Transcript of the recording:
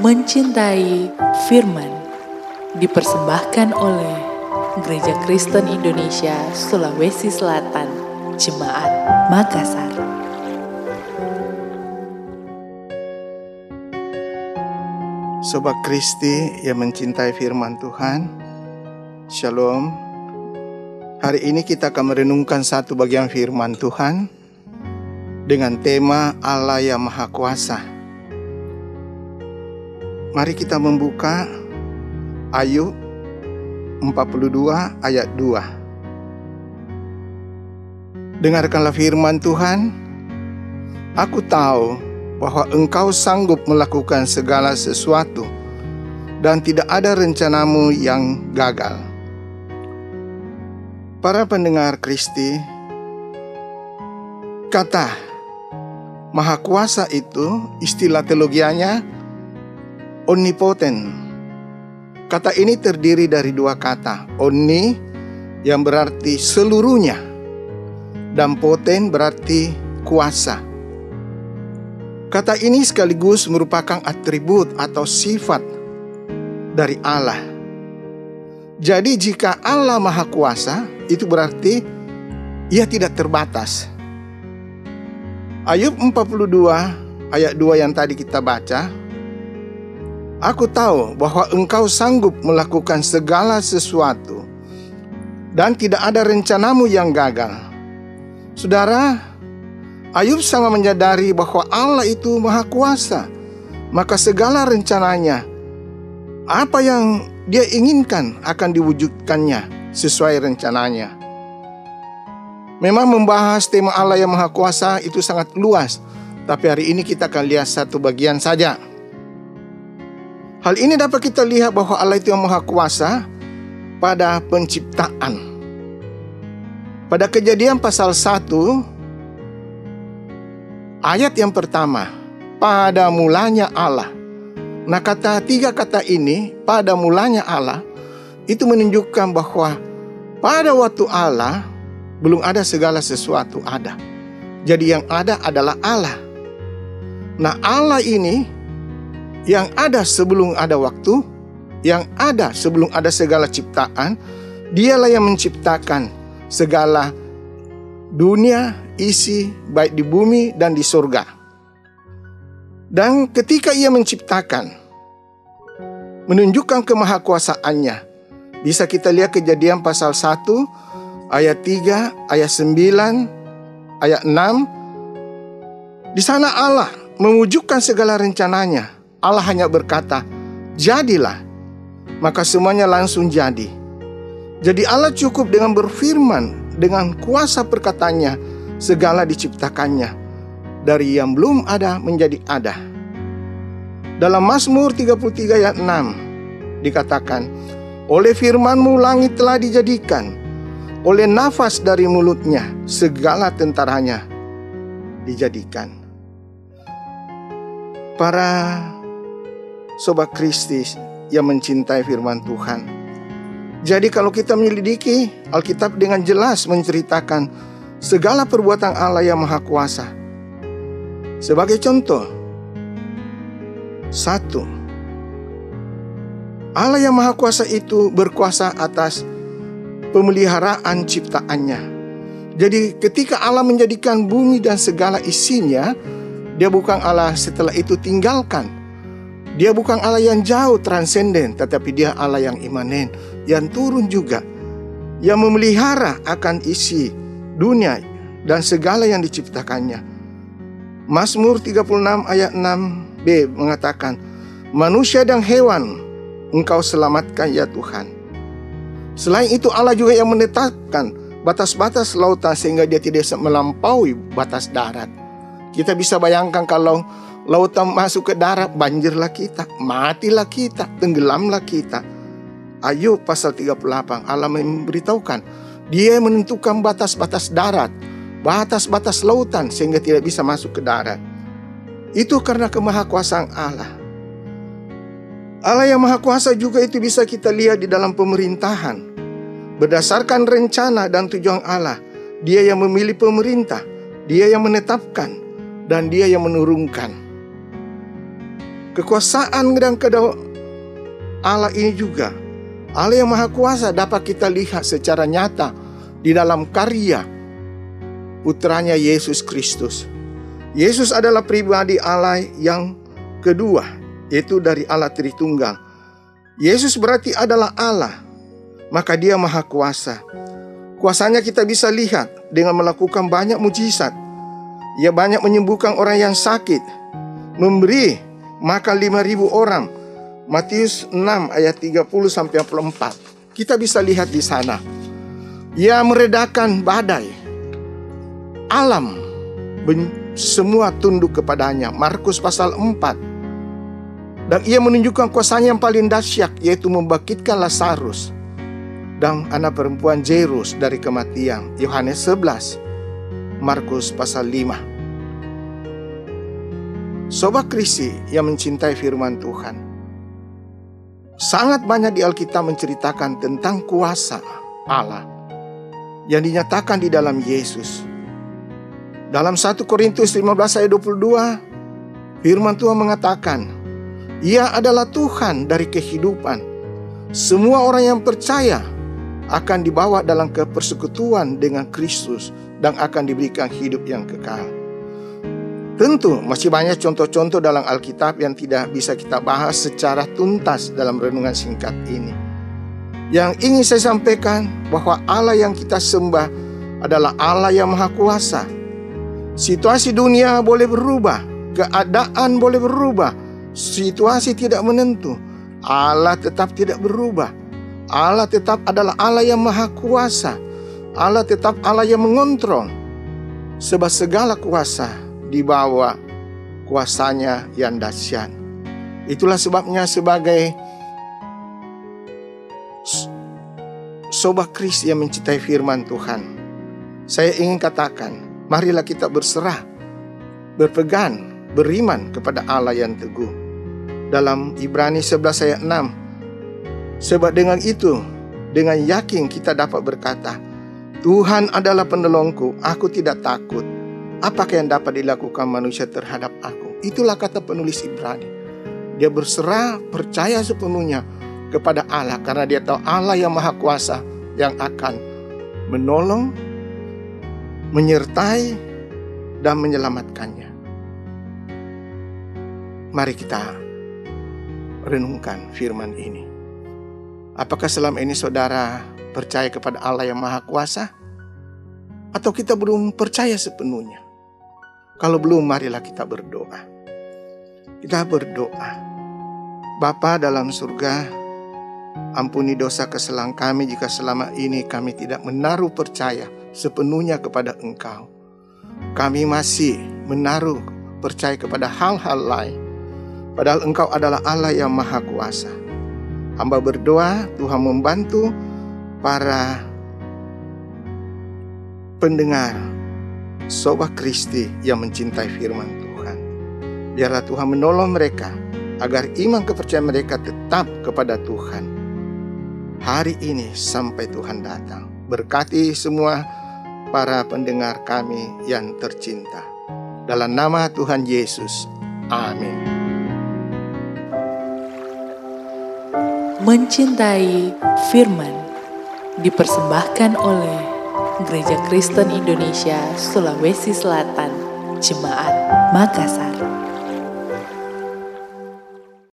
Mencintai Firman dipersembahkan oleh Gereja Kristen Indonesia Sulawesi Selatan, Jemaat Makassar. Sobat Kristi yang mencintai firman Tuhan, Shalom. Hari ini kita akan merenungkan satu bagian firman Tuhan dengan tema Allah yang Maha Kuasa. Mari kita membuka Ayub 42 ayat 2. Dengarkanlah firman Tuhan. Aku tahu bahwa engkau sanggup melakukan segala sesuatu dan tidak ada rencanamu yang gagal. Para pendengar Kristi, kata Maha Kuasa itu istilah teologianya omnipotent. Kata ini terdiri dari dua kata, omni yang berarti seluruhnya dan poten berarti kuasa. Kata ini sekaligus merupakan atribut atau sifat dari Allah. Jadi jika Allah Maha Kuasa, itu berarti ia tidak terbatas. Ayub 42 ayat 2 yang tadi kita baca Aku tahu bahwa engkau sanggup melakukan segala sesuatu dan tidak ada rencanamu yang gagal. Saudara, Ayub sangat menyadari bahwa Allah itu maha kuasa, maka segala rencananya, apa yang dia inginkan akan diwujudkannya sesuai rencananya. Memang membahas tema Allah yang maha kuasa itu sangat luas, tapi hari ini kita akan lihat satu bagian saja. Hal ini dapat kita lihat bahwa Allah itu yang maha kuasa pada penciptaan. Pada kejadian pasal 1 ayat yang pertama, pada mulanya Allah. Nah kata tiga kata ini, pada mulanya Allah, itu menunjukkan bahwa pada waktu Allah belum ada segala sesuatu ada. Jadi yang ada adalah Allah. Nah Allah ini yang ada sebelum ada waktu, yang ada sebelum ada segala ciptaan, dialah yang menciptakan segala dunia, isi baik di bumi dan di surga. Dan ketika ia menciptakan, menunjukkan kemahakuasaannya, bisa kita lihat kejadian pasal 1, ayat 3, ayat 9, ayat 6. Di sana Allah mewujudkan segala rencananya Allah hanya berkata, "Jadilah." Maka semuanya langsung jadi. Jadi Allah cukup dengan berfirman dengan kuasa perkataannya segala diciptakannya dari yang belum ada menjadi ada. Dalam Mazmur 33 ayat 6 dikatakan, "Oleh firmanmu langit telah dijadikan, oleh nafas dari mulutnya segala tentaranya dijadikan." Para Sobat Kristus yang mencintai firman Tuhan. Jadi kalau kita menyelidiki Alkitab dengan jelas menceritakan segala perbuatan Allah yang Maha Kuasa. Sebagai contoh, satu, Allah yang Maha Kuasa itu berkuasa atas pemeliharaan ciptaannya. Jadi ketika Allah menjadikan bumi dan segala isinya, dia bukan Allah setelah itu tinggalkan dia bukan Allah yang jauh transenden, tetapi dia Allah yang imanen, yang turun juga, yang memelihara akan isi dunia dan segala yang diciptakannya. Mazmur 36 ayat 6b mengatakan, Manusia dan hewan engkau selamatkan ya Tuhan. Selain itu Allah juga yang menetapkan batas-batas lautan sehingga dia tidak melampaui batas darat. Kita bisa bayangkan kalau lautan masuk ke darat, banjirlah kita, matilah kita, tenggelamlah kita. Ayub pasal 38, Allah memberitahukan, dia menentukan batas-batas darat, batas-batas lautan sehingga tidak bisa masuk ke darat. Itu karena kemahakuasaan Allah. Allah yang maha kuasa juga itu bisa kita lihat di dalam pemerintahan. Berdasarkan rencana dan tujuan Allah, dia yang memilih pemerintah, dia yang menetapkan, dan dia yang menurunkan. Kekuasaan dan kedua Allah ini juga Allah yang Maha Kuasa dapat kita lihat secara nyata di dalam karya putranya Yesus Kristus. Yesus adalah pribadi Allah yang kedua, yaitu dari Allah Tritunggal. Yesus berarti adalah Allah, maka dia Maha Kuasa. Kuasanya kita bisa lihat dengan melakukan banyak mujizat. Ia banyak menyembuhkan orang yang sakit, memberi makan 5000 orang. Matius 6 ayat 30 sampai 44. Kita bisa lihat di sana. Ia meredakan badai. Alam semua tunduk kepadanya. Markus pasal 4. Dan ia menunjukkan kuasanya yang paling dahsyat yaitu membangkitkan Lazarus dan anak perempuan Jairus dari kematian. Yohanes 11. Markus pasal 5. Sobat Krisi yang mencintai firman Tuhan. Sangat banyak di Alkitab menceritakan tentang kuasa Allah yang dinyatakan di dalam Yesus. Dalam 1 Korintus 15 ayat 22, firman Tuhan mengatakan, Ia adalah Tuhan dari kehidupan. Semua orang yang percaya akan dibawa dalam kepersekutuan dengan Kristus dan akan diberikan hidup yang kekal. Tentu masih banyak contoh-contoh dalam Alkitab yang tidak bisa kita bahas secara tuntas dalam renungan singkat ini. Yang ingin saya sampaikan bahwa Allah yang kita sembah adalah Allah yang Maha Kuasa. Situasi dunia boleh berubah, keadaan boleh berubah, situasi tidak menentu. Allah tetap tidak berubah. Allah tetap adalah Allah yang Maha Kuasa. Allah tetap Allah yang mengontrol. Sebab segala kuasa dibawa kuasanya yang dahsyat. Itulah sebabnya sebagai Sobat Kris yang mencintai firman Tuhan. Saya ingin katakan, marilah kita berserah, berpegang, beriman kepada Allah yang teguh. Dalam Ibrani 11 ayat 6. Sebab dengan itu, dengan yakin kita dapat berkata, Tuhan adalah penolongku, aku tidak takut. Apakah yang dapat dilakukan manusia terhadap aku? Itulah kata penulis Ibrani. Dia berserah, percaya sepenuhnya kepada Allah karena dia tahu Allah yang maha kuasa yang akan menolong, menyertai, dan menyelamatkannya. Mari kita renungkan firman ini. Apakah selama ini saudara percaya kepada Allah yang maha kuasa? Atau kita belum percaya sepenuhnya? Kalau belum, marilah kita berdoa. Kita berdoa. Bapa dalam surga, Ampuni dosa kesalahan kami jika selama ini kami tidak menaruh percaya sepenuhnya kepada Engkau. Kami masih menaruh percaya kepada hal-hal lain. Padahal Engkau adalah Allah yang Maha Kuasa. Hamba berdoa Tuhan membantu para pendengar Sobat Kristi yang mencintai firman Tuhan. Biarlah Tuhan menolong mereka agar iman kepercayaan mereka tetap kepada Tuhan hari ini sampai Tuhan datang. Berkati semua para pendengar kami yang tercinta. Dalam nama Tuhan Yesus. Amin. Mencintai firman dipersembahkan oleh Gereja Kristen Indonesia Sulawesi Selatan, Jemaat Makassar.